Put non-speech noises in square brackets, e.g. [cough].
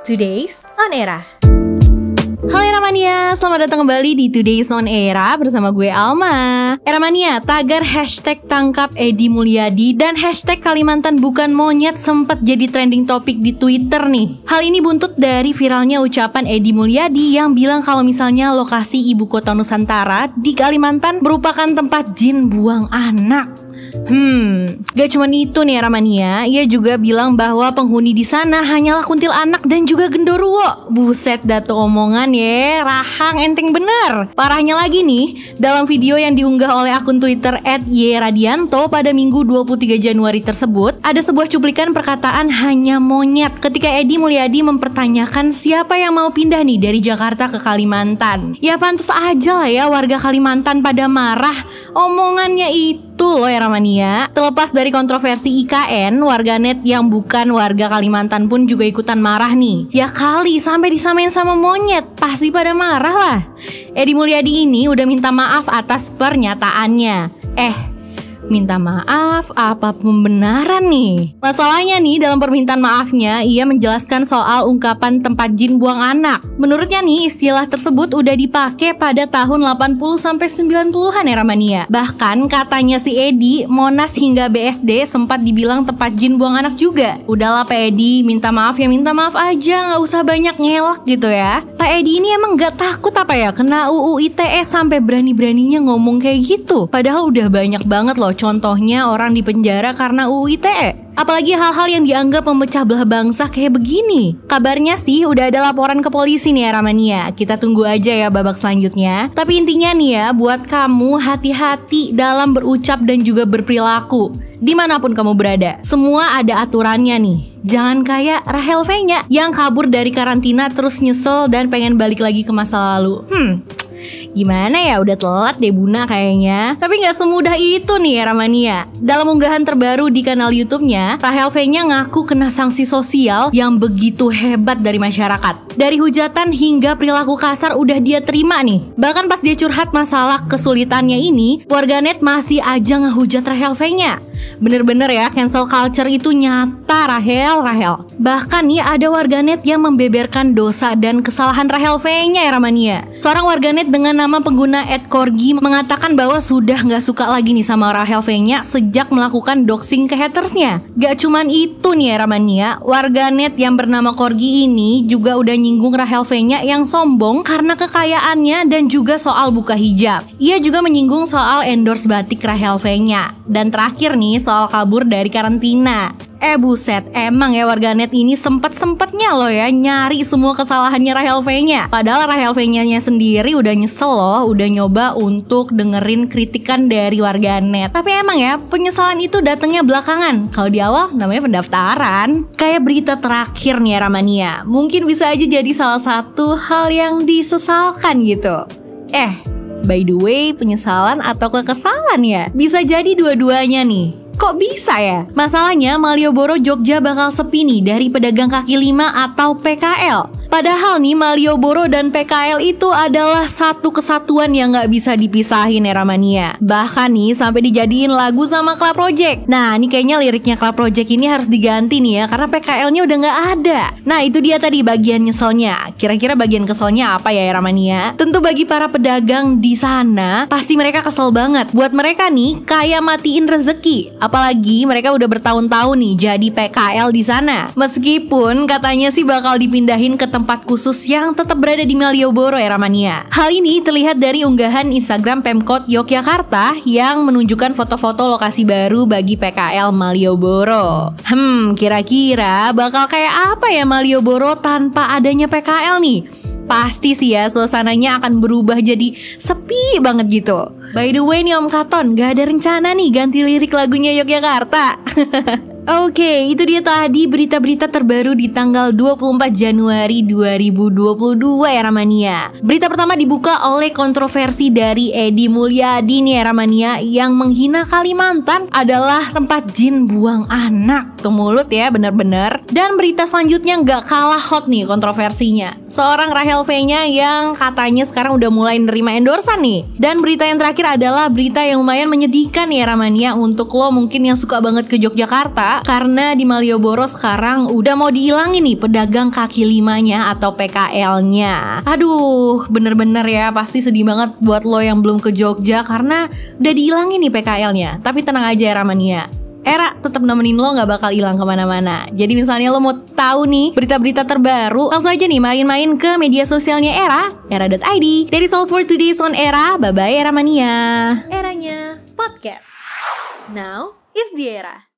Today's On Era. Halo Eramania, selamat datang kembali di Today's On Era bersama gue Alma. Eramania, tagar hashtag tangkap Edi Mulyadi dan hashtag Kalimantan bukan monyet sempat jadi trending topik di Twitter nih. Hal ini buntut dari viralnya ucapan Edi Mulyadi yang bilang kalau misalnya lokasi ibu kota Nusantara di Kalimantan merupakan tempat jin buang anak Hmm, gak cuma itu nih Ramania, ia juga bilang bahwa penghuni di sana hanyalah kuntil anak dan juga gendoruwo. Buset datu omongan ya, rahang enteng bener. Parahnya lagi nih, dalam video yang diunggah oleh akun Twitter @yradianto pada Minggu 23 Januari tersebut, ada sebuah cuplikan perkataan hanya monyet ketika Edi Mulyadi mempertanyakan siapa yang mau pindah nih dari Jakarta ke Kalimantan. Ya pantas aja lah ya warga Kalimantan pada marah. Omongannya itu itu loh ya Ramania. Terlepas dari kontroversi IKN, warganet yang bukan warga Kalimantan pun juga ikutan marah nih. Ya kali sampai disamain sama monyet, pasti pada marah lah. Edi Mulyadi ini udah minta maaf atas pernyataannya. Eh, minta maaf apa pembenaran nih? Masalahnya nih dalam permintaan maafnya ia menjelaskan soal ungkapan tempat jin buang anak. Menurutnya nih istilah tersebut udah dipakai pada tahun 80 sampai 90-an era mania. Bahkan katanya si Edi, Monas hingga BSD sempat dibilang tempat jin buang anak juga. Udahlah Pak Edi, minta maaf ya minta maaf aja, nggak usah banyak ngelak gitu ya. Pak Edi ini emang nggak takut apa ya kena UU ITE sampai berani-beraninya ngomong kayak gitu. Padahal udah banyak banget loh Contohnya orang di penjara karena UU ITE. Apalagi hal-hal yang dianggap memecah belah bangsa kayak begini. Kabarnya sih udah ada laporan ke polisi nih ya Ramania. Kita tunggu aja ya babak selanjutnya. Tapi intinya nih ya, buat kamu hati-hati dalam berucap dan juga berperilaku. Di mana pun kamu berada, semua ada aturannya nih. Jangan kayak Rahel V-nya yang kabur dari karantina terus nyesel dan pengen balik lagi ke masa lalu. Hmm, Gimana ya udah telat deh Buna kayaknya. Tapi nggak semudah itu nih ya Ramania. Dalam unggahan terbaru di kanal YouTube-nya Rahel V-nya ngaku kena sanksi sosial yang begitu hebat dari masyarakat. Dari hujatan hingga perilaku kasar udah dia terima nih. Bahkan pas dia curhat masalah kesulitannya ini Warganet masih aja ngehujat Rahel V-nya. Bener-bener ya cancel culture itu nyata Rahel Rahel. Bahkan nih ada warganet yang membeberkan dosa dan kesalahan Rahel V-nya ya Ramania. Seorang warganet dengan nama pengguna Ed Corgi mengatakan bahwa sudah nggak suka lagi nih sama Rahel V-nya sejak melakukan doxing ke hatersnya. Gak cuman itu nih ya Ramania, warganet yang bernama Corgi ini juga udah nyinggung Rahel V-nya yang sombong karena kekayaannya dan juga soal buka hijab. Ia juga menyinggung soal endorse batik Rahel V-nya. Dan terakhir nih soal kabur dari karantina. Eh buset, emang ya warganet ini sempet-sempetnya loh ya nyari semua kesalahannya Rahel V-nya. Padahal Rahel V-nya sendiri udah nyesel loh, udah nyoba untuk dengerin kritikan dari warganet. Tapi emang ya, penyesalan itu datangnya belakangan. Kalau di awal namanya pendaftaran. Kayak berita terakhir nih Ramania, mungkin bisa aja jadi salah satu hal yang disesalkan gitu. Eh, by the way, penyesalan atau kekesalan ya? Bisa jadi dua-duanya nih. Kok bisa ya? Masalahnya Malioboro Jogja bakal sepi nih dari pedagang kaki lima atau PKL. Padahal nih Malioboro dan PKL itu adalah satu kesatuan yang nggak bisa dipisahin era mania. Bahkan nih sampai dijadiin lagu sama Club Project. Nah ini kayaknya liriknya Club Project ini harus diganti nih ya karena PKL-nya udah nggak ada. Nah itu dia tadi bagian nyeselnya. Kira-kira bagian keselnya apa ya era mania? Tentu bagi para pedagang di sana pasti mereka kesel banget. Buat mereka nih kayak matiin rezeki. Apalagi mereka udah bertahun-tahun nih jadi PKL di sana. Meskipun katanya sih bakal dipindahin ke tempat khusus yang tetap berada di Malioboro ya Ramania. Hal ini terlihat dari unggahan Instagram Pemkot Yogyakarta yang menunjukkan foto-foto lokasi baru bagi PKL Malioboro. Hmm, kira-kira bakal kayak apa ya Malioboro tanpa adanya PKL nih? pasti sih ya suasananya akan berubah jadi sepi banget gitu. By the way nih Om Katon, gak ada rencana nih ganti lirik lagunya Yogyakarta. [laughs] Oke, itu dia tadi berita-berita terbaru di tanggal 24 Januari 2022 ya Ramania. Berita pertama dibuka oleh kontroversi dari Edi Mulyadi nih ya Ramania yang menghina Kalimantan adalah tempat jin buang anak. Tuh mulut ya bener-bener. Dan berita selanjutnya nggak kalah hot nih kontroversinya. Seorang Rahel V-nya yang katanya sekarang udah mulai nerima endorsan nih. Dan berita yang terakhir adalah berita yang lumayan menyedihkan ya Ramania untuk lo mungkin yang suka banget ke Yogyakarta karena di Malioboro sekarang udah mau dihilangin nih pedagang kaki limanya atau PKL-nya. Aduh, bener-bener ya pasti sedih banget buat lo yang belum ke Jogja karena udah dihilangin nih PKL-nya. Tapi tenang aja Era Mania, Era tetap nemenin lo nggak bakal hilang ke mana-mana. Jadi misalnya lo mau tahu nih berita-berita terbaru, langsung aja nih main-main ke media sosialnya Era, era.id. Dari Soul for Today's on Era, bye-bye Era Mania. Eranya podcast. Now is the era.